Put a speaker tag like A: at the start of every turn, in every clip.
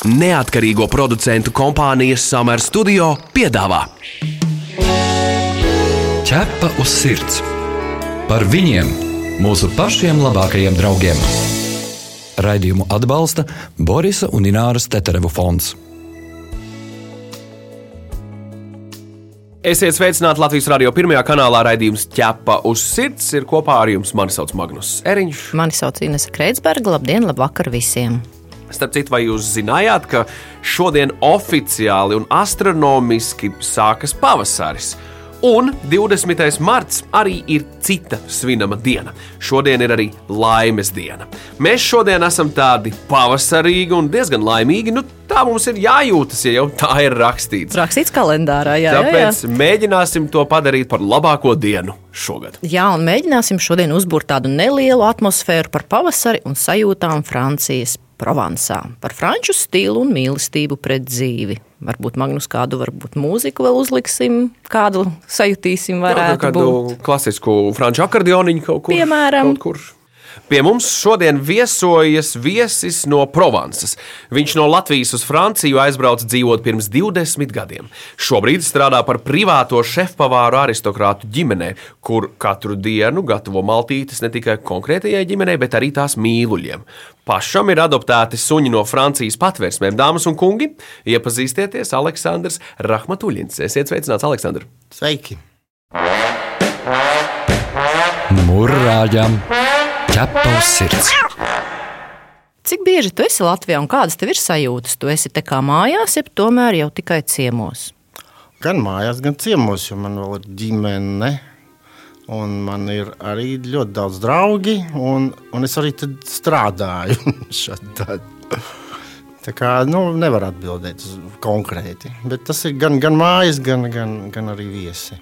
A: Neatkarīgo producentu kompānijas Summer Studio piedāvā
B: Ķepa uz sirds par viņiem, mūsu pašiem labākajiem draugiem. Raidījumu atbalsta Borisa un Ināras Teterevu fonds.
A: Esiet sveicināti Latvijas radio pirmajā kanālā raidījums ķepa uz sirds. Ir kopā ar jums mani sauc Magnus Eriņš.
C: Mani sauc Inese Kreitsberga. Labdien, labvakar visiem!
A: Starp citu, vai jūs zinājāt, ka šodien oficiāli un astronomiski sākas pavasaris? Un 20. marts arī ir cita svinama diena. Šodien ir arī laimes diena. Mēs šodien esam tādi pavasarīgi un diezgan laimīgi. Nu, tā mums ir jājūtas, ja jau tā ir rakstīts.
C: Rakstīts kalendārā, jā.
A: Tāpēc
C: jā, jā.
A: mēģināsim to padarīt par labāko dienu šogad.
C: Jā, un mēģināsim šodien uzbūvēt tādu nelielu atmosfēru par pavasari un sajūtām Francijas Provansā, par franču stilu un mīlestību pret dzīvi. Varbūt Magnus kādu, varbūt mūziku vēl uzliksim, kādu sajutīsim,
A: Jā, kādu
C: būt.
A: klasisku franču akordioniņu kaut kur.
C: Piemēram.
A: Kaut kur. Pie mums šodien viesojas viesis no Provansas. Viņš no Latvijas uz Franciju aizbrauca dzīvot pirms 20 gadiem. Šobrīd strādā par privāto šefpavāru aristokrātu ģimenē, kur katru dienu gatavo maltītes ne tikai konkrētajai ģimenei, bet arī tās mīluļiem. Pašam ir adoptēti suņi no Francijas patvērsmēm. Dāmas un kungi, iepazīstieties Aleksandrs Rahmatuļins. Esiet sveicināts, Aleksandr!
D: Sveiki!
B: Mūrāģam ķepa uz sirds!
C: Cik bieži tu esi Latvijā un kādas tev ir sajūtas? Tu esi te kā mājās, jeb tomēr jau tikai ciemos.
D: Gan mājās, gan ciemos, jo man vēl ir ģimene. Un man ir arī ļoti daudz draugi, un, un es arī tad strādāju. tad. Tā kā nu, nevar atbildēt konkrēti. Bet tas ir gan, gan mājas, gan, gan, gan arī viesi.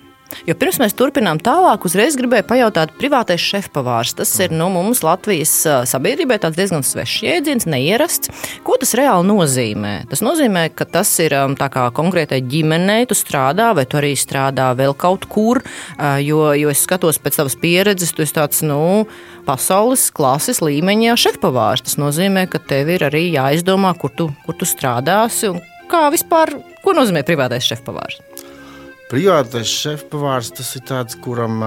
C: Jo pirms mēs turpinām tālāk, uzreiz gribēju pajautāt, privātais šefpavārs. Tas ir nu, mums Latvijas sabiedrībai diezgan svešs jēdziens, neierasts. Ko tas reāli nozīmē? Tas nozīmē, ka tas ir kā konkrētai ģimenei, tu strādā, vai tu arī strādā vēl kaut kur. Jo, jo es skatos pēc tavas pieredzes, tu esi tāds nu, pasaules klases līmeņa šefpavārs. Tas nozīmē, ka tev ir arī jāizdomā, kur tu, kur tu strādāsi kā vispār, ko nozīmē privātais šefpavārs.
D: Privātais šefpavārs tas ir tāds, kuram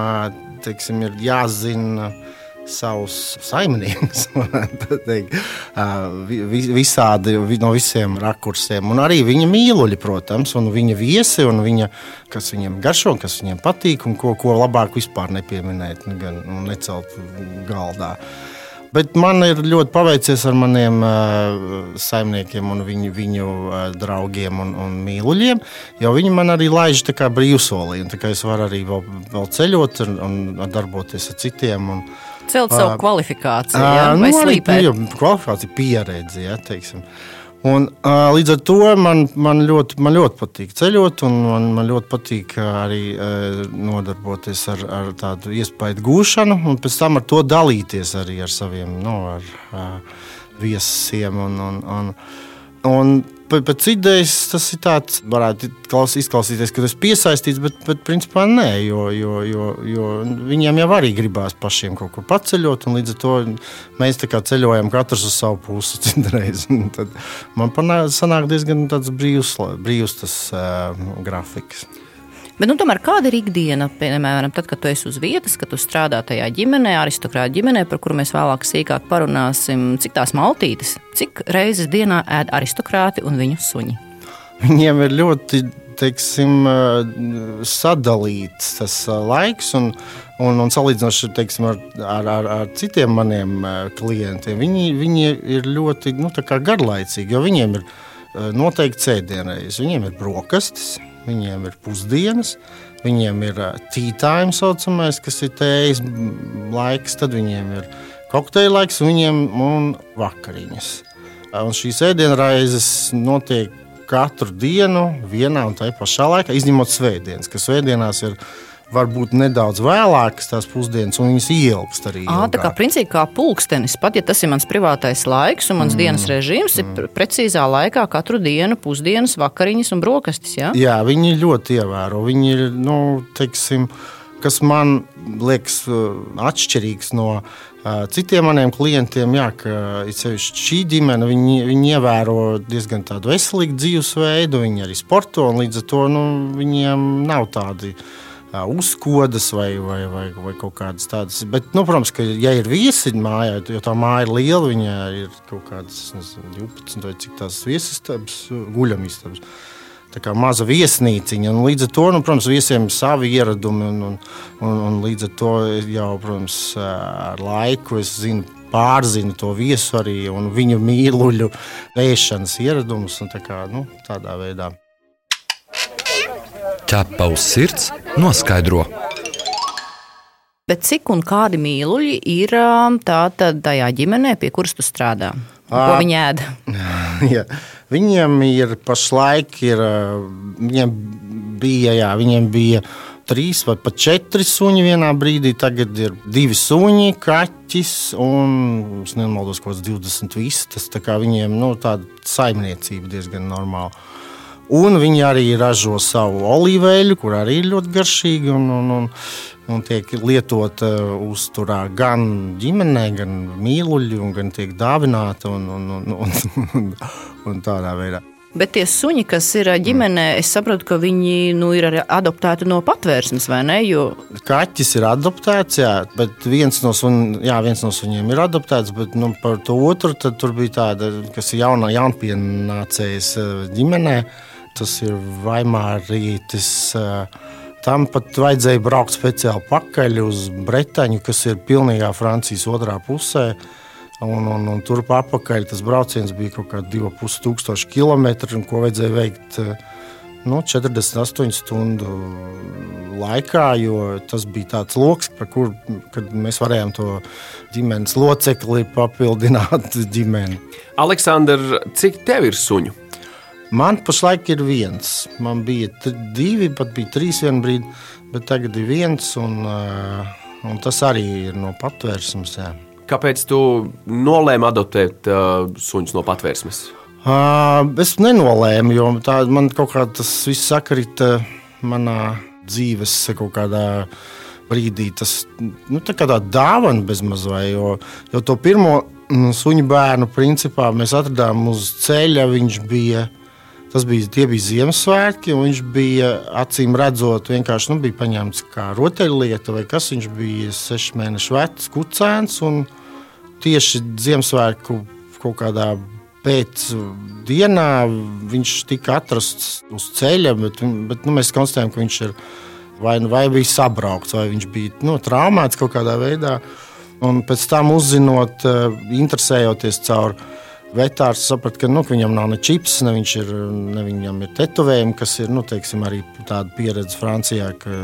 D: teiksim, ir jāzina savus saimniekus. varētu teikt. Ā, vi- vi- Visādi vi- no visiem rakursiem. Un arī viņa mīluļi, protams, un viņa viesi, un viņa, kas viņiem garšo, kas viņiem patīk, un ko, ko labāk vispār nepieminēt, nu, gan nu, necelt galdā. Bet man ir ļoti paveicies ar maniem uh, saimniekiem, un viņu, viņu uh, draugiem un, un mīluļiem. Jo viņi man arī laiž brīvsolī. Es varu arī vēl, vēl ceļot un, un darboties ar citiem. Un,
C: Celt savu
D: Ā,
C: kvalifikāciju,
D: Ā,
C: ja?
D: nu,
C: slīpēt.
D: nu, kvalifikācija, pieredze. Ja, teiksim. Un, uh, līdz ar to man, man, ļoti, man ļoti patīk ceļot, un man, man ļoti patīk arī uh, nodarboties ar, ar tādu iespēju gūšanu, un pēc tam ar to dalīties arī ar saviem nu, ar, uh, viesiem. Un, un, un, un pēc- pēc idejas tas ir tāds, varētu klaus- izklausīties, ka tas piesaistīts, bet, bet principā nē, jo, jo, jo, jo viņiem jau arī gribās pašiem kaut kur paceļot, un līdz ar to mēs ceļojam katrs uz savu pusi citreiz. Man panā- sanāk diezgan brīvs, brīvs tas uh, grafiks.
C: Bet, nu, tomēr kāda ir ikdiena, piemēram, tad, kad tu esi uz vietas, kad tu strādā tajā ģimenē, aristokrāta ģimenē, par kuru mēs vēlāk sīkāk parunāsim, cik tās maltītes, cik reizes dienā ēd aristokrāti un viņu suņi?
D: Viņiem ir ļoti teiksim, eh, sadalīts tas eh, laiks, un, un, un salīdzinoši teiksim, ar, ar, ar, ar citiem maniem eh, klientiem, viņi, viņi ir ļoti nu, garlaicīgi, jo viņiem ir noteikti sēdienreiz, viņiem ir brokastis, viņiem ir pusdienas. Viņiem ir time, saucamais, kas ir tējas laiks, tad viņiem ir kokteļa laiks, un viņiem ir vakariņas. Un šīs ēdienreizes notiek katru dienu, vienā un tajā pašā laikā, izņemot svētdienas, kas svētdienās ir varbūt nedaudz vēlākas tās pusdienas, un viņas ieilgst arī.
C: À, tā kā principā kā pulkstenis, pat ja tas ir mans privātais laiks un mans mm. dienas režīms, ir pre- precīzā laikā katru dienu pusdienas, vakariņas un brokastis. Ja?
D: Jā, viņi ļoti ievēro. Viņi ir, nu, teiksim, kas man liekas atšķirīgs no citiem maniem klientiem, jā, ka šī ģimene viņi, viņi ievēro diezgan tādu veselīgu dzīvesveidu, viņi arī sporto un līdz ar to nu, viņiem nav tādi uzkodas vai, vai, vai, vai kaut kādas tādas. Bet, nu, protams, ka, ja ir viesi mājā, jo tā māja ir liela, viņa ir kaut kādas nezinu, 12 vai cik tās viesistabas, guļamistabas. Tā kā maza viesnīciņa. Līdz ar to, nu, protams, viesiem ir savi ieradumi. Un, un, un, un līdz ar to jau, protams, ar laiku es zinu, pārzinu to viesu arī un viņu mīluļu ēšanas ieradumus. Tā kā, nu, tādā veidā
B: ķepa uz sirds noskaidro.
C: Bet cik un kādi mīluļi ir tātad tajā ģimenē, pie kuras tu strādā? Ko viņi ēd?
D: ja. Viņiem ir pašlaik, ir, viņiem bija, jā, viņiem bija trīs vai pat četri suņi vienā brīdī. Tagad ir divi suņi, kaķis un es nemaldos, kaut kāds 20 vistas. Tā kā viņiem nu, tāda saimniecība diezgan normāla. Un viņi arī ražo savu olīveļu, kur arī ir ļoti garšīga un, un, un, un tiek lietota uzturā gan ģimenē, gan mīluļi, gan tiek dāvināta un, un, un, un, un, un tādā veidā.
C: Bet tie suņi, kas ir ģimenē, es saprotu, ka viņi nu, ir adoptēti no patvērsmes, vai ne? Jo...
D: Kaķis ir adoptēts, jā, bet viens no, sun, jā, viens no suņiem ir adoptēts. Bet nu, par to otru tur bija tāda, kas ir jaunā, jaunpienācējs ģimenē tas ir Vaimārītis. Tam pat vajadzēja braukt speciāli pakaļ uz Bretaņu, kas ir pilnīgā Francijas otrā pusē. Un, un, un turp apakaļ tas brauciens bija kaut kādi 2,5 km, un ko vajadzēja veikt nu, 48 stundu laikā, jo tas bija tāds lokus, kuru mēs varējām to ģimenes locekli papildināt ģimeni.
A: Aleksandr, cik tev ir suņu?
D: Man pašlaik ir viens. Man bija divi, pat bija trīs vienā brīdī, bet tagad ir viens. Un, un tas arī ir no patvērsmes. Jā.
A: Kāpēc tu nolēmi adoptēt uh, suņus no patvērsmes?
D: Uh, es nenolēmu, jo tā, man kaut kā tas viss sakrita manā dzīves kaut kādā brīdī. Tas nu, tā kā tā dāvana bezmazliet, jo, jo to pirmo mm, suņu bērnu principā mēs atradām uz ceļa. Viņš bija Tas bija, bija Ziemassvētki, un viņš bija acīm redzot, vienkārši nu, bija paņemts kā rotaļlieta, vai kas viņš bija sešu mēnešu vecs, kucēns. Tieši Ziemassvētku kaut kādā pēcdienā viņš tika atrasts uz ceļa, bet, bet nu, mēs konstatējam, ka viņš ir vai, nu, vai bija sabraukts, vai viņš bija nu, traumēts kaut kādā veidā. Un pēc tam uzzinot, eh, interesējoties caur viņu Vetārs saprata, ka, nu, ka viņam nav ne čips, ne, ir, ne viņam ir tetovējumi, kas ir nu, teiksim, arī tāda pieredze Francijā, ka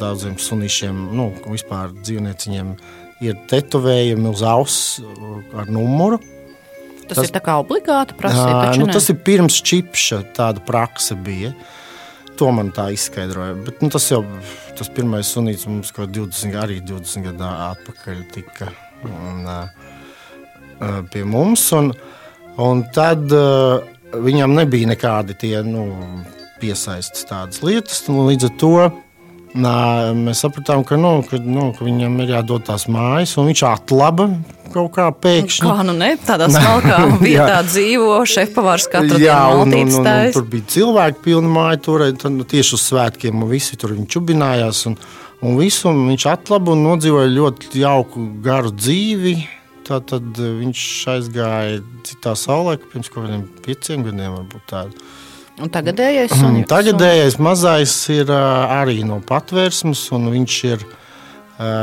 D: daudziem sunīšiem, nu, vispār dzīvnieciņiem ir tetovējumi uz auss ar numuru.
C: Tas, tas ir tā kā obligāti prasība.
D: Nu, tas ir pirms čipša tāda praksa bija. To man tā izskaidroja. Bet, nu, tas jau tas pirmais sunīts mums kaut 20, arī 20 gadu atpakaļ tika un, uh, pie mums. Un, uh, Un tad uh, viņam nebija nekādi tie nu, piesaistas tādas lietas. Līdz ar to nā, mēs sapratām, ka, nu, ka, nu, ka viņam ir jādod tās mājas, un viņš atlaba kaut kā pēkšņi.
C: Kā nu ne, tādā smalkā vietā dzīvo šefpavārs katru jā, dienu. Un, un, un, un,
D: tur bija cilvēki pilni māja, tur nu, tieši uz svētkiem, un visi tur viņi čubinājās. Un, un visu un viņš atlaba un nodzīvoja ļoti jauku, garu dzīvi Tā tad eh, viņš aizgāja citā saulē, pirms kaut kādiem pieciem gadiem.
C: Un tagadējais suņi?
D: Tagadējais mazais ir uh, arī no patvērsmes, un viņš ir uh,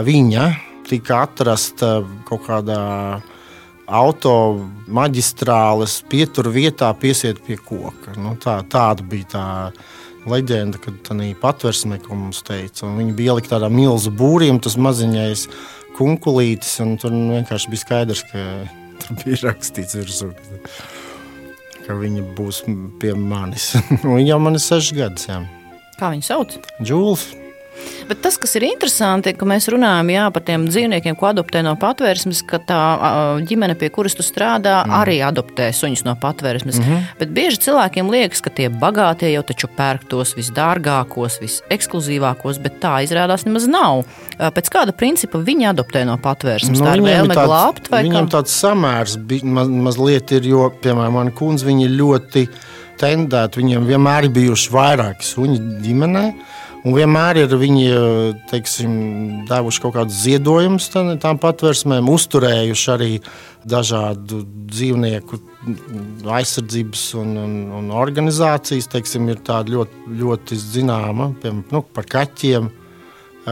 D: viņa. Tika atrasta kaut kādā automaģistrāles pietur vietā, piesiet pie koka. Nu, tā, tāda bija tā leģenda, kad tā patvērsme, ko mums teica. Un viņi bija ielikt tādā milzu būrī, un tas maziņais kunkulītis, un tur vienkārši bija skaidrs, ka tur bija rakstīts virsū, ka viņa būs pie manis. viņa jau man ir seši. Jā.
C: Kā viņu sauc?
D: Džūls.
C: Bet tas, kas ir interesanti, ka mēs runājam jā, par tiem dzīvniekiem, ko adoptē no patvērsmes, ka tā ģimene, pie kuras tu strādā, mm. arī adoptē suņus no patvērsmes. Mm -hmm. Bet bieži cilvēkiem liekas, ka tie bagātie jau taču pērk tos visdārgākos, visekskluzīvākos, bet tā izrādās nemaz nav. Pēc kāda principa viņi adoptē no patvērsmes? Nu, tā ir vēlme tāds, glābt vai
D: viņam kā? tāds samērs maz, mazliet ir, jo, piemēram, mana kundze, viņa ļoti tendēta, viņiem vienmēr ir bijuši vairāki suņi ģimenei. Un vienmēr ir viņi teiksim, devuši kaut kādus ziedojumus tām patvērsmēm, uzturējuši arī dažādu dzīvnieku aizsardzības un, un, un organizācijas. Teiksim, ir tāda ļoti, ļoti zināma piemēram, nu, par kaķiem.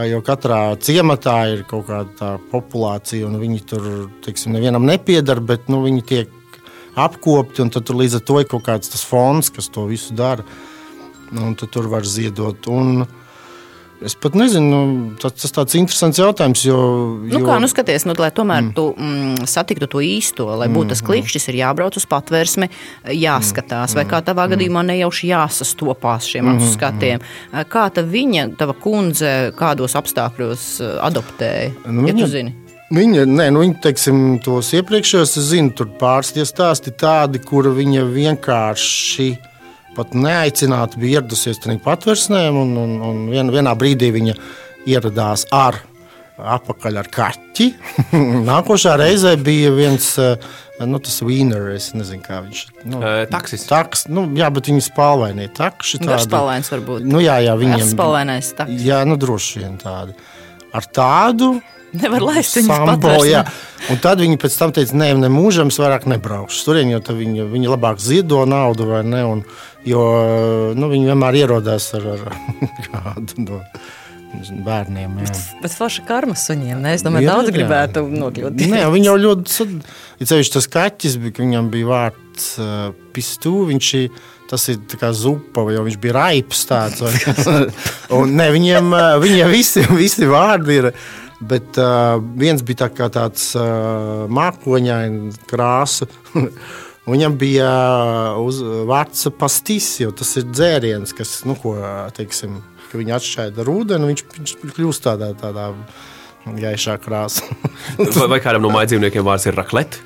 D: Jo katrā ciematā ir kaut kāda populācija, un viņi tur teiksim, nevienam nepiedara, bet nu, viņi tiek apkopti. Tad līdz ar to ir kaut kāds fonds, kas to visu dara. Un tur var ziedot. Un, uh, Es pat nezinu, nu, tas, tas tāds interesants jautājums. Jo,
C: jo... Nu kā, nu skaties, nu, lai tomēr mm. tu mm, satiktu to īsto, lai būtu tas mm, mm. klikšķis, ir jābrauc uz patvērsmi, jāskatās, mm. vai kā tavā mm. gadījumā nejauši jāsastopās šiem mm. skatiem. Kā ta viņa, tava kundze, kādos apstākļos adoptēja? Nu, ja viņa...
D: Viņa, nē, nu, viņa teiksim, tos iepriekšējos, es zinu, tur pāris tie stāsti tādi, kur viņa vienkārši pat neaicināti bija ieradusies tajā patversnēm, un, un, un vien, vienā brīdī viņa ieradās ar apakaļ ar kaķi. Nākošā reizē bija viens eh, nu, tas Wiener, es nezinu, kā viņš ir.
A: Nu, uh, taksis.
D: Taks, nu, jā, bet viņi spalvainie takši.
C: Tādi. Spalvains varbūt.
D: Nu, jā, jā, viņiem.
C: Spalvainais
D: taksis. Jā, nu, droši vien tādi. Ar tādu
C: Nevar laist viņu sambo.
D: Un tad viņi pēc tam teica, nē, ne mūžam es vairāk nebraukšu. Tur jau viņi, viņi labāk ziedo naudu vai ne. Un, jo nu, viņi vienmēr ierodās ar, ar kādu no bērniem. Jā. Bet,
C: bet forša karma suņiem. Ne? Es domāju, jā, daudz jā. gribētu nokļūt.
D: Nē, viņi jau ļoti, ja ceļš tas kaķis, bija, viņam bija vārds uh, pistū, viņš ir, tas ir kā zupa, jau viņš bija raips tāds. un, ne, viņiem, viņiem visi, visi vārdi ir Bet uh, viens bija tā tāds uh, mākoņains krāsa. Viņam bija uz, vārds pastis, jo tas ir dzēriens, kas, nu, ko, teiksim, ka viņi atšķaida ar ūdeni, viņš, viņš kļūst tādā, tādā gaišā krāsā.
A: vai, vai kādam no mājdzīvniekiem vārds ir raklet?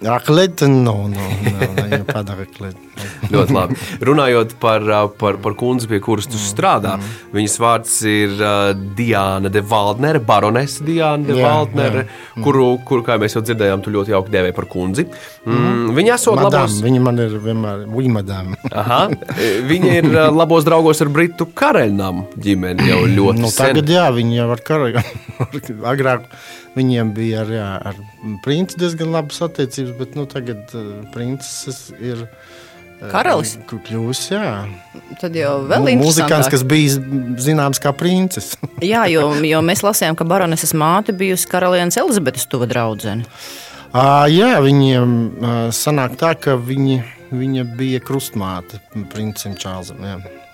D: Raklet, no, no, no, no,
A: Ļoti labi. Runājot par, par, par kundzi, pie kuras tu strādā, mm. viņas vārds ir uh, Diana de Valdnere, baronese Diana de jā, Valdnere, jā. Mm. Kuru, kuru, kā mēs jau dzirdējām, tu ļoti jauki dēvēji par kundzi. Mm, viņa esot labos...
D: Viņa man ir vienmēr, viņa madām.
A: Aha, viņa ir labos draugos ar Britu karaļnam ģimeni jau ļoti nu,
D: sen. Tagad jā, viņa jau ar karaļam. Agrāk viņiem bija ar, jā, ar princi diezgan labas attiecības, bet nu, tagad uh, princis ir
C: Karalis.
D: Kļūs, jā.
C: Tad jau vēl ir
D: muzikants, kas bija zināms kā princis.
C: jā, jo, jo mēs lasījām, ka baroneses māte bijusi karalienes Elizabetes tuva draudzene.
D: Uh, jā, viņiem uh, sanāk tā, ka viņi, viņa bija krustmāte princim Čārlzam,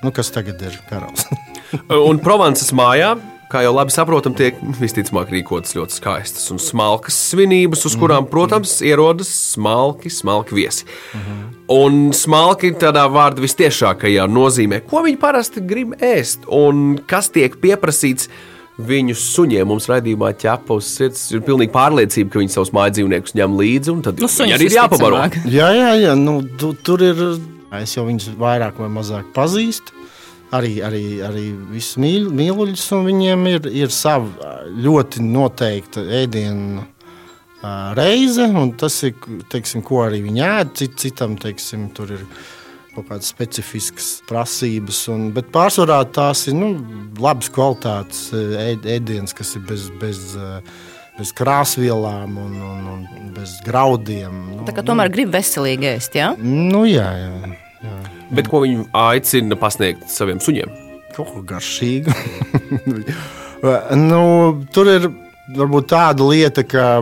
D: nu, kas tagad ir karalis.
A: un Provances mājā kā jau labi saprotam, tiek visticamāk rīkotas ļoti skaistas un smalkas svinības, uz kurām, mhm. protams, ierodas smalki, smalki viesi. Mm -hmm. Un smalki tādā vārda vistiešākajā nozīmē, ko viņi parasti grib ēst un kas tiek pieprasīts. Viņu suņiem mums raidījumā ķepa uz sirds. Ir pilnīgi pārliecība, ka viņi savus mājas dzīvniekus ņem līdzi. Tad nu, viņi arī ir jāpabaro.
D: Jā, jā, jā. Nu, tu, tur ir. Es jau viņus vairāk vai mazāk pazīstu arī, arī, arī visus mīl, mīluļus, un viņiem ir, ir sava ļoti noteikta ēdienu reize, un tas ir, teiksim, ko arī viņi ēd, cit, citam, teiksim, tur ir kaut kādas specifiskas prasības, un, bet pārsvarā tās ir nu, labas kvalitātes ēdienas, kas ir bez, bez, bez krāsvielām un, un, un bez graudiem.
C: Nu, Tā kā tomēr nu, grib veselīgi ēst, jā?
D: Nu, jā, jā. Jā.
A: Bet ko viņi aicina pasniegt saviem suņiem?
D: Kaut ko garšīgu. nu, tur ir varbūt tāda lieta, ka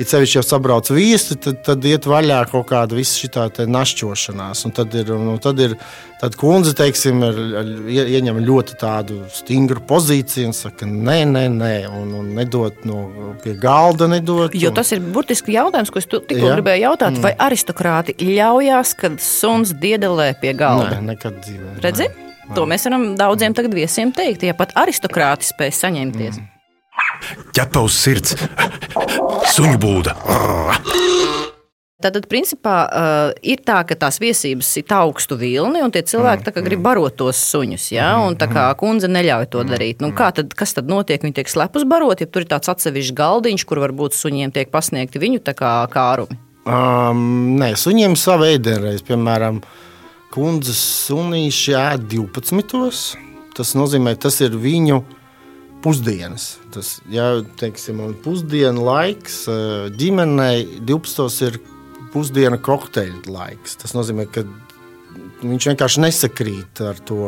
D: ja ceļš jau sabrauc viesi, tad, tad iet vaļā kaut kāda visa šī našķošanās. Un tad ir, nu, tad ir tad kundze, teiksim, ir, ieņem ļoti tādu stingru pozīciju un saka, nē, nē, nē, un, un nedot no pie galda. Nedot,
C: jo un... tas ir burtiski jautājums, ko es tikko ja? gribēju jautāt. Mm. Vai aristokrāti ļaujās, kad suns diedelē pie galda?
D: Nē, nekad dzīvē.
C: Redzi?
D: Nē.
C: To mēs varam daudziem tagad viesiem teikt, ja pat aristokrāti spēj saņemties. Mm.
E: Ķepa uz sirds, suņu būda.
C: Tātad, principā, uh, ir tā, ka tās viesības ir augstu vilni, un tie cilvēki tā, grib barot tos suņus. Ja? Un tā kā kundze neļauj to darīt. Nu, kā tad, kas tad notiek? Viņi tiek slepus barot, ja tur ir tāds atsevišķs galdiņš, kur varbūt suņiem tiek pasniegti viņu kā kārumi.
D: Um, nē, suņiem sava ēdienreiz, piemēram, kundzes sunīši ēd 12. Tas nozīmē, tas ir viņu pusdienas. Tas, ja teiksim, un pusdienu laiks eh, ģimenei 12. ir pusdiena kokteļa laiks. Tas nozīmē, ka viņš vienkārši nesakrīt ar to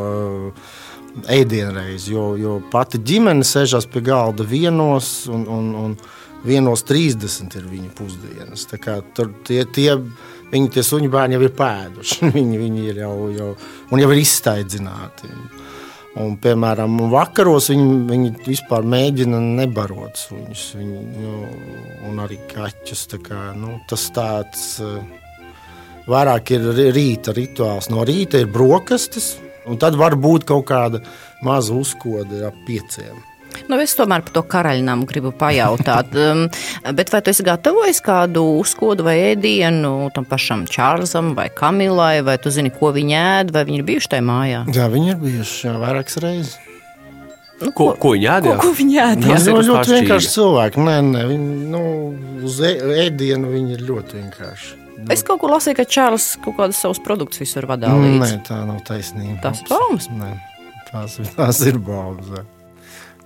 D: ēdienreizi, jo, jo pati ģimene sēžas pie galda vienos un, un, un vienos 30 ir viņa pusdienas. Tur tie, tie, viņi, tie suņu bērni jau ir pēduši, viņi, viņi ir jau, jau, jau ir izstaidzināti. Un, piemēram, vakaros viņi, viņi vispār mēģina nebarot suņus, viņi, nu, un arī kaķus. Kā, nu, tas tāds vairāk ir rīta rituāls. No rīta ir brokastis, un tad var būt kaut kāda maza uzkoda ap pieciem.
C: Nu, es tomēr par to karaļnam gribu pajautāt. Bet vai tu esi gatavojis kādu uzkodu vai ēdienu tam pašam Čārlzam vai Kamilai, vai tu zini, ko viņi ēd, vai viņi ir bijuši tajā mājā?
D: Jā, viņi ir bijuši jā, vairākas reizes.
A: Nu, ko, ko viņi ēd?
C: Ko, ko viņi ēd?
D: Jā, viņi ir ļoti vienkārši cilvēki. Nē, nē, viņi, nu, uz ēdienu viņi ir ļoti vienkārši.
C: Nu. Es kaut ko lasīju, ka Čārlis kaut kādas savus produktus visur vadā līdzi.
D: Nē, tā nav taisnība.
C: Tas baumas?
D: Nē, tās, tās ir baumas.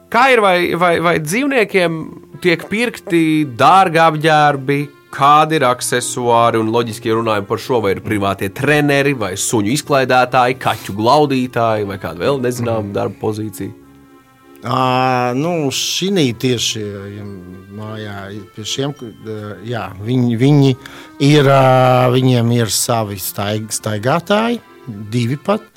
A: Kā ir, vai, vai, vai dzīvniekiem tiek pirkti dārgi apģērbi, kādi ir accessoāri un loģiski runājam par šo, vai ir privātie treneri, vai suņu izklaidētāji, kaķu glaudītāji, vai kāda vēl nezināma darba pozīcija?
D: À, nu, šī tieši mājā, pie šiem, jā, viņi, viņi ir, viņiem ir savi staig, staigātāji, divi pat.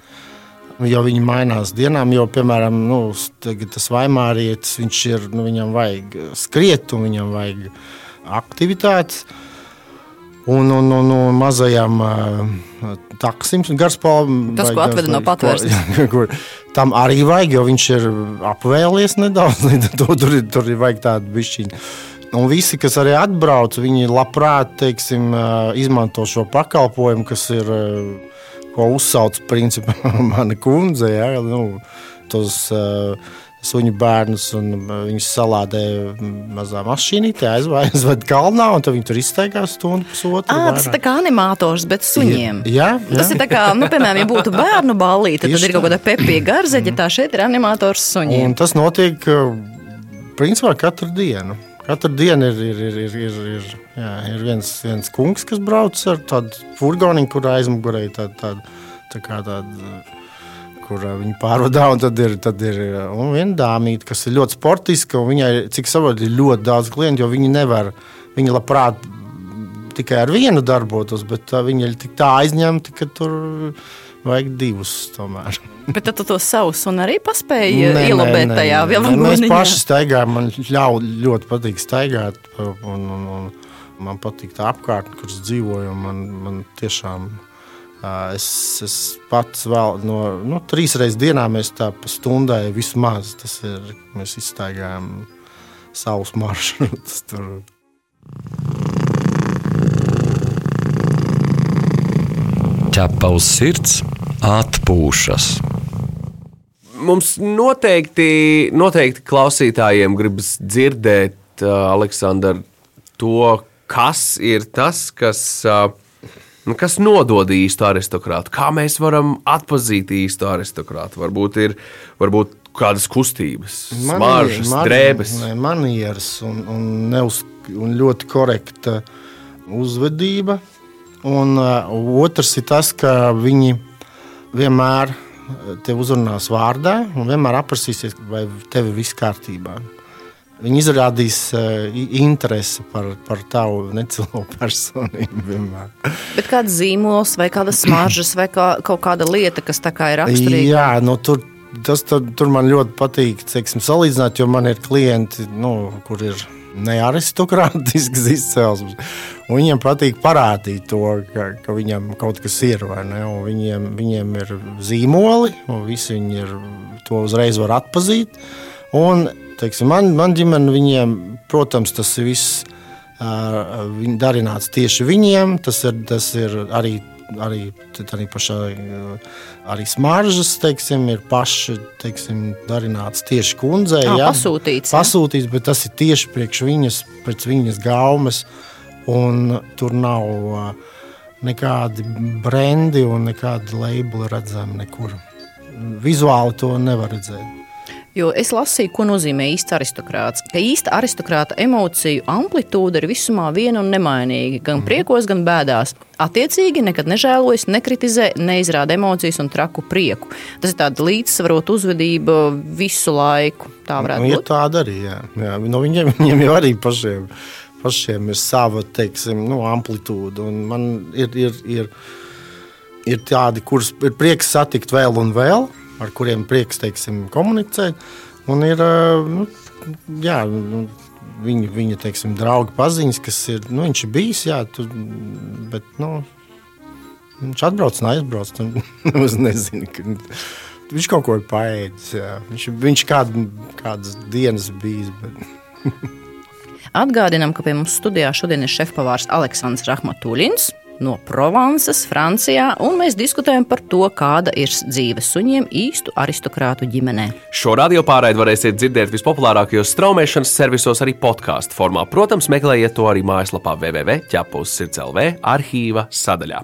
D: Jo viņi mainās dienām, jo, piemēram, nu, tas vaimārietis, viņš ir, nu, viņam vajag skriet, un viņam vajag aktivitātes. Un, un, un, un mazajam uh, taksim, garspālim.
C: Tas, ko atveda no patvērsnes.
D: Tam arī vajag, jo viņš ir apvēlies nedaudz, līdz to tur, ir, tur ir vajag tādu bišķiņu. Un visi, kas arī atbrauc, viņi labprāt teiksim, izmanto šo pakalpojumu, kas ir ko uzsauc principā mana kundze. Ja, nu, tos, uh, Suņu bērnus un viņus salādē mazā mašīnā, aizved kalnā, un viņi tur iztaigā stundu, pusotru.
C: À, tas ir kā animators, bet suņiem.
D: Jā, jā.
C: Tas ir kā, nu, piemēram, ja būtu bērnu ballīte, tad ir kaut kāda pepija garzeģa, tā šeit ir animators suņiem.
D: Un tas notiek principā katru dienu. Katru dienu ir, ir, ir, ir, ir, ir, jā, ir viens, viens kungs, kas brauc ar tādu furgoniņu, kur aizmugurē ir tāda, tāda, tā kā tāda, kur viņi pārvadā. Un tad ir, tad ir un viena dāmīte, kas ir ļoti sportiska, un viņai, cik saprotu, ir ļoti daudz klientu, jo viņi nevar, viņi labprāt tikai ar vienu darbotos, bet viņi ir tik tā aizņemti, ka tur vajag divus tomēr.
C: Bet tu to savu sunu arī paspēji ielabēt tajā
D: vielā. Mēs paši staigājam, man ļau, ļoti patīk staigāt. Un, un, un man patīk tā apkārtne, kuras dzīvoju. Man, man tiešām es, es pats vēl no nu, trīs reizes dienā mēs tā pa stundai vismaz tas ir. Mēs izstaigājam savus maršrutus.
B: ķepa uz sirds, atpūšas.
A: Mums noteikti, noteikti klausītājiem gribas dzirdēt, uh, Aleksandr, to, kas ir tas, kas, uh, kas nodod īstu aristokrātu. Kā mēs varam atpazīt īstu aristokrātu? Varbūt ir varbūt kādas kustības, smaržas, drēbes.
D: Manieres un, un, neuz, un ļoti korekta uzvedība Un uh, otrs ir tas, ka viņi vienmēr te uzrunās vārdā un vienmēr aprasīsies, vai tev viss kārtībā. Viņi izrādīs uh, interesi par, par tavu necilvēku personību. Vienmēr.
C: Bet kāds zīmols, vai kāda smaržas, vai kā, kaut kāda lieta, kas tā kā ir raksturīga?
D: Jā, nu, tur, tas, tur, tur man ļoti patīk teiksim, salīdzināt, jo man ir klienti, nu, kur ir ne aristokrātisks izcelsmes. Viņiem patīk parādīt to, ka, ka viņam kaut kas ir. Viņiem, viņiem ir zīmoli, un visi viņi ir, to uzreiz var atpazīt. Un, teiksim, man, man ģimene, viņiem, protams, tas ir viss uh, darināts tieši viņiem. Tas ir, tas ir arī, arī, arī. Uh, Arī smaržas, teiksim, ir paši teiksim, darināts tieši kundzei.
C: Ā,
D: ja?
C: pasūtīts,
D: pasūtīts, bet tas ir tieši priekš viņas, pēc viņas gaumes. Un tur nav nekādi brendi un nekādi labeli redzami nekur. Vizuāli to nevar redzēt.
C: Jo es lasīju, ko nozīmē īsta aristokrāts. Ka īsta aristokrāta emociju amplitūda ir visumā viena un nemainīga. Gan priekos, gan bēdās. Attiecīgi, nekad nežēlojas, nekritizē, neizrāda emocijas un traku prieku. Tas ir tāds līdzsvarot uzvedība visu laiku. Tā varētu
D: Nu, ir
C: būt.
D: tāda arī. Jā. Jā, no viņiem, viņiem jau arī pašiem, pašiem ir sava teiksim, nu, amplitūda. un Man ir, ir, ir, ir tādi, kurus ir prieks satikt vēl un vēl, ar kuriem prieks teiksim, komunicēt. Un ir ā, nu, jā, nu, viņa, viņa teiksim, draugi paziņas, kas ir. Nu, viņš ir bijis, jā, tur, bet nu, viņš atbrauc un aizbrauc. un nezinu, ka viņš kaut ko ir paēdis. jā. Viņš, viņš kādu, kādas dienas bijis. Bet...
C: Atgādinām, ka pie mums studijā šodien ir šefpavārs Aleksandrs Rahmatuļins. No Provansas, Francijā, un mēs diskutējam par to, kāda ir dzīve suņiem īstu aristokrātu ģimenē.
A: Šo radio pārraidi varēsiet dzirdēt vispopulārākajos straumēšanas servisos, arī podkāstu formā. Protams, meklējiet to arī mājaslapā www.ķepus.CLV arhīva sadaļā.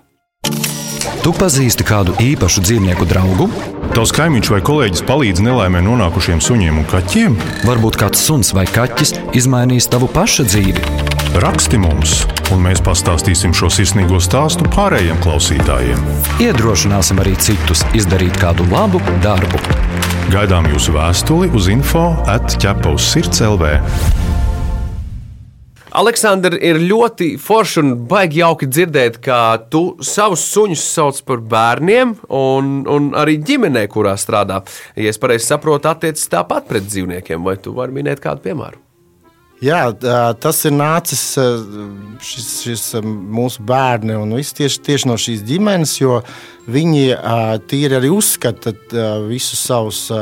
B: Tu pazīsti kādu īpašu dzīvnieku draugu?
E: Tavs kaimiņš vai kolēģis palīdz nelaimē nonākušiem suņiem un kaķiem?
B: Varbūt kāds suns vai kaķis izmainīs tavu pašu dzīvi.
E: Raksti mums, un mēs pastāstīsim šo sirsnīgo stāstu pārējiem klausītājiem.
B: Iedrošināsim arī citus izdarīt kādu labu darbu.
E: Gaidām jūsu vēstuli uz info atķepa uz sirds LV.
A: Aleksandra, ir ļoti forši un baigi jauki dzirdēt, ka tu savus suņus sauc par bērniem, un, un arī ģimenē, kurā strādā. Ja es pareizi saprotu, attiecas tāpat pret dzīvniekiem, vai tu vari minēt kādu piemēru?
D: Jā, tas ir nācis šis, šis mūsu bērni un viss tieši, tieši no šīs ģimenes, jo viņi tīri arī uzskata visus savus ā,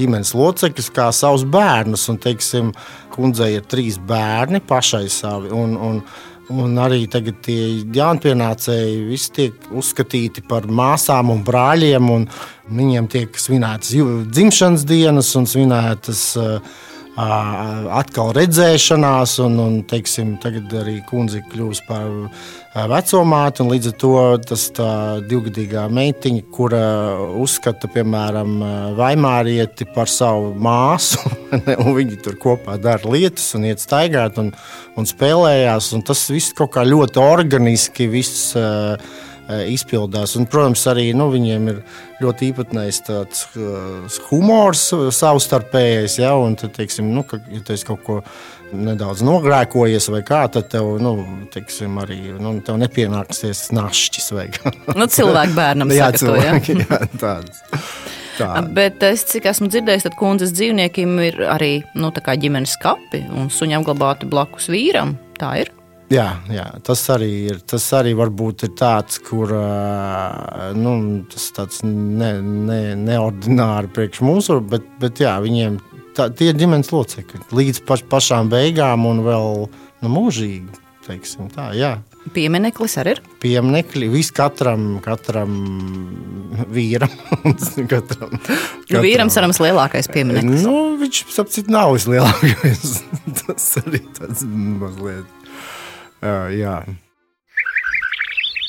D: ģimenes locekļus kā savus bērnus. Un, teiksim, kundzei ir trīs bērni pašai savi. Un, un, Un arī tagad tie jaunpienācēji visi tiek uzskatīti par māsām un brāļiem. Un viņiem tiek svinētas dzimšanas dienas un svinētas atkal redzēšanās. Un, un, teiksim, tagad arī kundze kļuvusi par uh, vecumāti. Līdz ar to tas divgadīgā meitiņa, kura uzskata, piemēram, Vaimārieti par savu māsu, un viņi tur kopā dara lietas un iet staigāt un, un spēlējās. Un tas viss kaut kā ļoti organiski viss, izpildās. Un, protams, arī nu, viņiem ir ļoti īpatnējs tāds uh, humors uh, savstarpējais. Ja, un, tad, teiksim, nu, ka, ja tu kaut ko nedaudz nogrēkojies vai kā, tad tev, nu, teiksim, arī nu, tev nepienāksies našķis.
C: Nu, cilvēku bērnam
D: jā,
C: saka to, ja?
D: cilvēki, jā, tāds. Tā.
C: Bet es, cik esmu dzirdējis, tad kundzes dzīvniekiem ir arī nu, ģimenes kapi un suņi apglabāti blakus vīram. Tā ir.
D: Jā, jā, tas arī ir. Tas arī varbūt ir tāds, kur nu, tas tāds ne, ne, neordināri priekš mūsu, bet, bet jā, viņiem tā, tie ir ģimenes locekļi līdz paš, pašām beigām un vēl nu, mūžīgi. Teiksim, tā, jā.
C: Piemineklis arī ir.
D: Pieminekļi vis katram, katram vīram. katram,
C: Nu, vīram sarams lielākais piemineklis.
D: Nu, viņš sapcīt nav vislielākais. tas arī tāds mazliet. Jā, jā.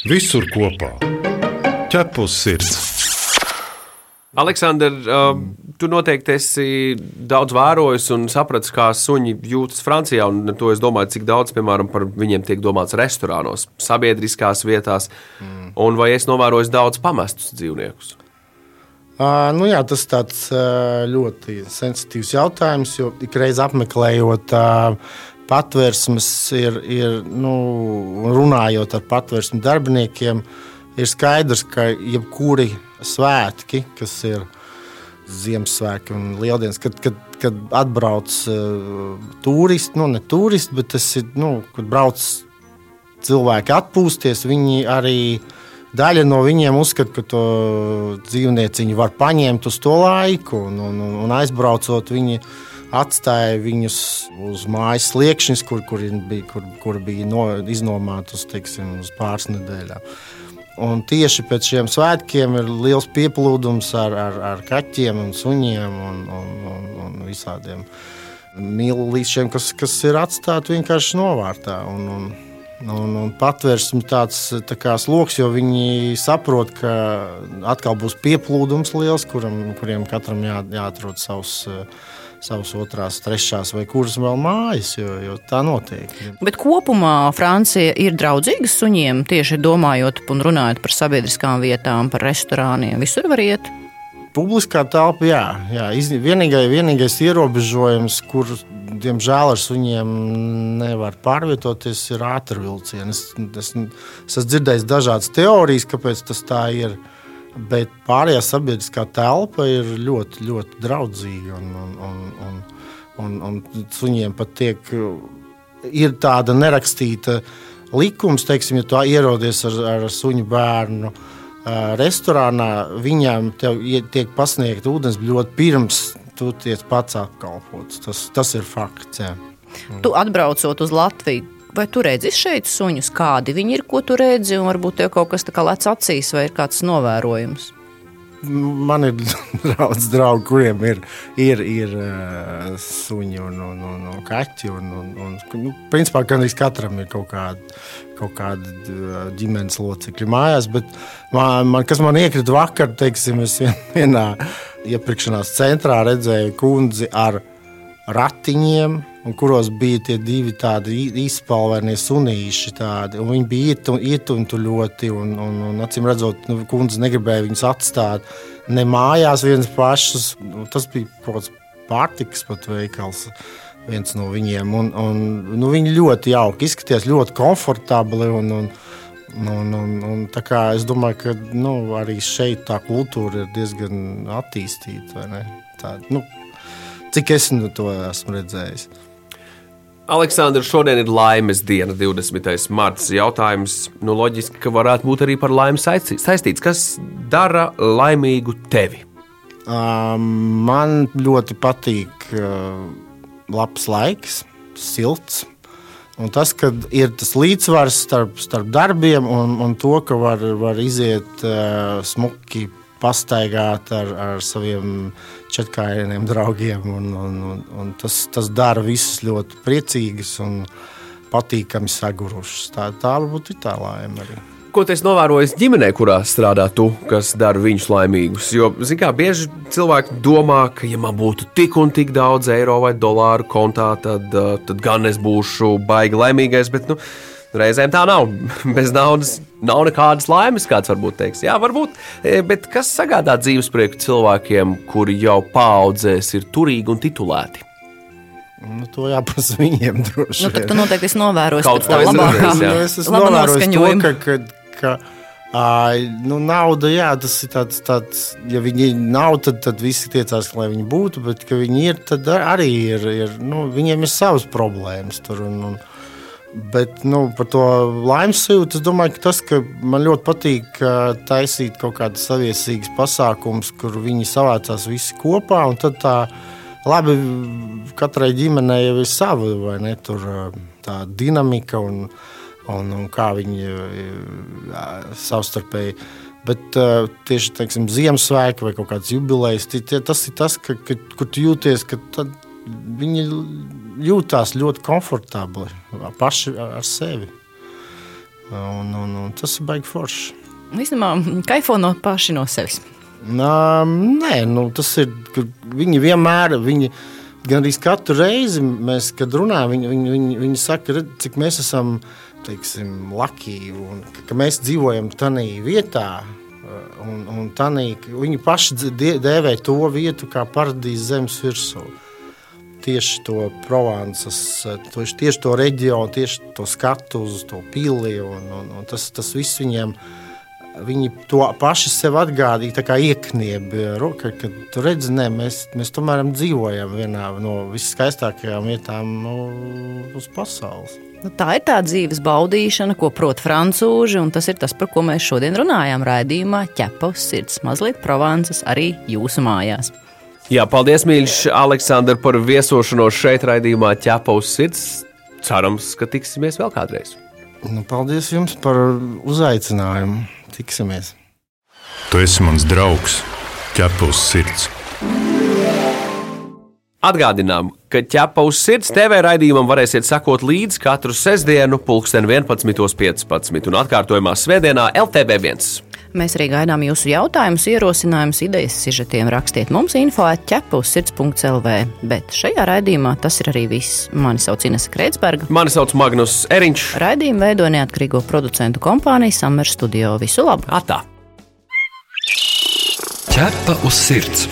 E: Visur kopā - ķepus sirds.
A: Aleksandr, uh, tu noteikti esi daudz vērojis un sapratis, kā suņi jūtas Francijā. un To es domāju, cik daudz, piemēram, par viņiem tiek domāts restorānos, sabiedriskās vietās. Mm. Un vai es novēroju daudz pamestus dzīvniekus?
D: Uh, nu jā, tas uh, ļoti sensitīvs jautājums, jo ikreiz apmeklējot uh, patvērsmes, ir, ir nu, un runājot ar patvērsmu darbiniekiem, ir skaidrs, ka jebkuri svētki, kas ir Ziemassvētki un Lieldienas, kad, kad, kad atbrauc uh, turisti, nu, ne turisti, bet tas ir, nu, kad brauc cilvēki atpūsties, viņi arī daļa no viņiem uzskata, ka to dzīvnieciņu var paņemt uz to laiku, un, un, un aizbraucot, viņi atstāja viņus uz mājas sliekšņa, kur, kur bija, kur, kur bija no, iznomāta uz, teiksim, uz pāris nedēļām. Un tieši pēc šiem svētkiem ir liels pieplūdums ar, ar, ar kaķiem un suņiem un, un, un, un visādiem mīlīšiem, kas, kas ir atstāti vienkārši novārtā. Un, un, un, un patvērsme tāds tā kā sloks, jo viņi saprot, ka atkal būs pieplūdums liels, kuram, kuriem katram jā, jāatrod savs. Uh, savas otrās, trešās vai kuras vēl mājas, jo, jo tā notiek.
C: Bet kopumā Francija ir draudzīga suņiem, tieši domājot un runājot par sabiedriskām vietām, par restorāniem. Visur var iet.
D: Publiskā telpa, jā, jā vienīgais, vienīgais ierobežojums, kur, diemžēl, ar suņiem nevar pārvietoties, ir ātrvilcieni. Es, es, es esmu dzirdējis dažādas teorijas, kāpēc tas tā ir. Bet pārējā sabiedriskā telpa ir ļoti, ļoti draudzīga. Un, un, un, un, un, un suņiem pat tiek, ir tāda nerakstīta likums, teiksim, ja tu ierodies ar, ar suņu bērnu. Restorānā viņam tiek pasniegta ūdens ļoti pirms tu tiec pats apkalpots. Tas, tas ir fakts. Jā.
C: Tu atbraucot uz Latviju, Vai tu redzi šeit suņus, kādi viņi ir, ko tu redzi, un varbūt tev kaut kas tāds lec acīs, vai ir kāds novērojums?
D: Man ir daudz draugu, kuriem ir, ir, ir uh, suņi un, un, un, un kaķi. Un, un, un, nu, principā gandrīz katram ir kaut kāda, kaut kāda uh, ģimenes locekļa mājās. Bet man, man, kas man iekrita vakar, teiksim, es vienā iepirkšanās centrā redzēju kundzi ar ratiņiem un kuros bija tie divi tādi izpalvenie sunīši. Tādi, viņi bija ietumti ļoti, un, un, un acīm redzot, nu, kundze negribēja viņus atstāt ne mājās viens pašus. Nu, tas bija kaut kāds pārtiks pat veikals. Viens no viņiem. Un, un, nu, viņi ļoti jauki izskatījās, ļoti komfortabli. Un, un, un, un, un, es domāju, ka nu, arī šeit tā kultūra ir diezgan attīstīta. Tā, nu, cik es nu to esmu redzējis.
A: Aleksandrs, šodien ir laimes diena, 20. marts. Jautājums, nu, loģiski, ka varētu būt arī par laimi saistīts. Kas dara laimīgu tevi?
D: Uh, man ļoti patīk uh, labs laiks, silts. Un tas, ka ir tas līdzsvars starp, starp darbiem un, un to, ka var, var iziet uh, smuki pastaigāt ar, ar saviem četrkājieniem draugiem. Un, un, un, un tas, tas dara visus ļoti priecīgus un patīkami sagurušus. Tā, tā varbūt ir tā laime arī.
A: Ko tu novēroji ģimenē, kurā strādā tu, kas dara viņus laimīgus? Jo, zināmā mērā, bieži cilvēki domā, ka, ja man būtu tik un tik daudz eiro vai dolāru kontā, tad, tad gan es būšu baigi laimīgais. Bet, nu, Reizēm tā nav. Bez naudas nav nekādas laimes, kāds varbūt teiks. Jā, varbūt. E, bet kas sagādā dzīves prieku cilvēkiem, kuri jau paudzēs ir turīgi un titulēti?
D: Nu, to jāprasa viņiem droši.
C: Nu, tu noteikti esi novērojis
A: kaut ko tādu.
D: Es esmu novērojis to, ka, ka, ka Ai, nu, nauda, jā, tas ir tāds, tāds ja viņi nav, tad, tad visi tiecās, lai viņi būtu, bet, ka viņi ir, tad arī ir, ir nu, viņiem ir savas problēmas tur. Un, un, Bet nu, par to laimes sajūtu es domāju, ka tas, ka man ļoti patīk taisīt kaut kādas saviesīgas pasākumus, kur viņi savācās visi kopā. Tad tā labi, katrai ģimenei jau ir sava vai ne, tur, tā dinamika un, un, un kā viņi jā, savstarpēji. Bet uh, tieši teiksim, Ziemassvētku vai kaut kādas jubilejas, tas ir tas, ka, ka, kur tu jūties, ka viņi jūtās ļoti komfortabli paši ar sevi. Un, un, un tas ir baigi forši.
C: Īstenībā, kaifo no paši no sevis.
D: Nā, nē, nu, tas ir. Viņi vienmēr, viņi, gan arī katru reizi, mēs, kad runājam, viņi, viņi, viņi, viņi saka, redz, cik mēs esam teiksim, lakīgi un ka, mēs dzīvojam tādā vietā. Un, un tanī, viņi paši dēvē to vietu kā paradīzes zemes virsū tieši to Provansas, tieši to reģionu, tieši to skatu uz to pili. Un, un, un tas, tas viss viņiem viņi to paši sev atgādīja, tā kā ieknieba roka, ka tu redzi, ne, mēs, mēs tomēr dzīvojam vienā no viskaistākajām vietām no, uz pasaules.
C: Nu, tā ir tā dzīves baudīšana, ko prot frančūži, un tas ir tas, par ko mēs šodien runājām. Raidījumā ķepa uz sirds, mazliet provances arī jūsu mājās.
A: Jā, paldies, mīļš, Aleksandr, par viesošanos šeit, raidījumā ķepa uz sirds. Cerams, ka tiksimies vēl kādreiz.
D: Nu, paldies jums par uzaicinājumu. Tiksimies!
E: Tu esi mans draugs, ķepa uz sirds.
A: Atgādinām, ka ķepa uz sirds TV raidījumam varēsiet sekot līdzi katru sestdienu, pulksten 11.15. un atkārtojumā Svētdienā LTV1.
C: Mēs arī gaidām jūsu jautājumus, ierosinājumus, idejas, sižetiem. Rakstiet mums info atķepu uz sirds.lv. Bet šajā raidījumā tas ir arī viss. Mani sauc Ines Kreitsberga.
A: Mani sauc Magnus Eriņš.
C: Raidījumu veido neatkarīgo producentu kompānija Summer Studio. Visu labu!
A: Atā!
B: Ķepa uz sirds!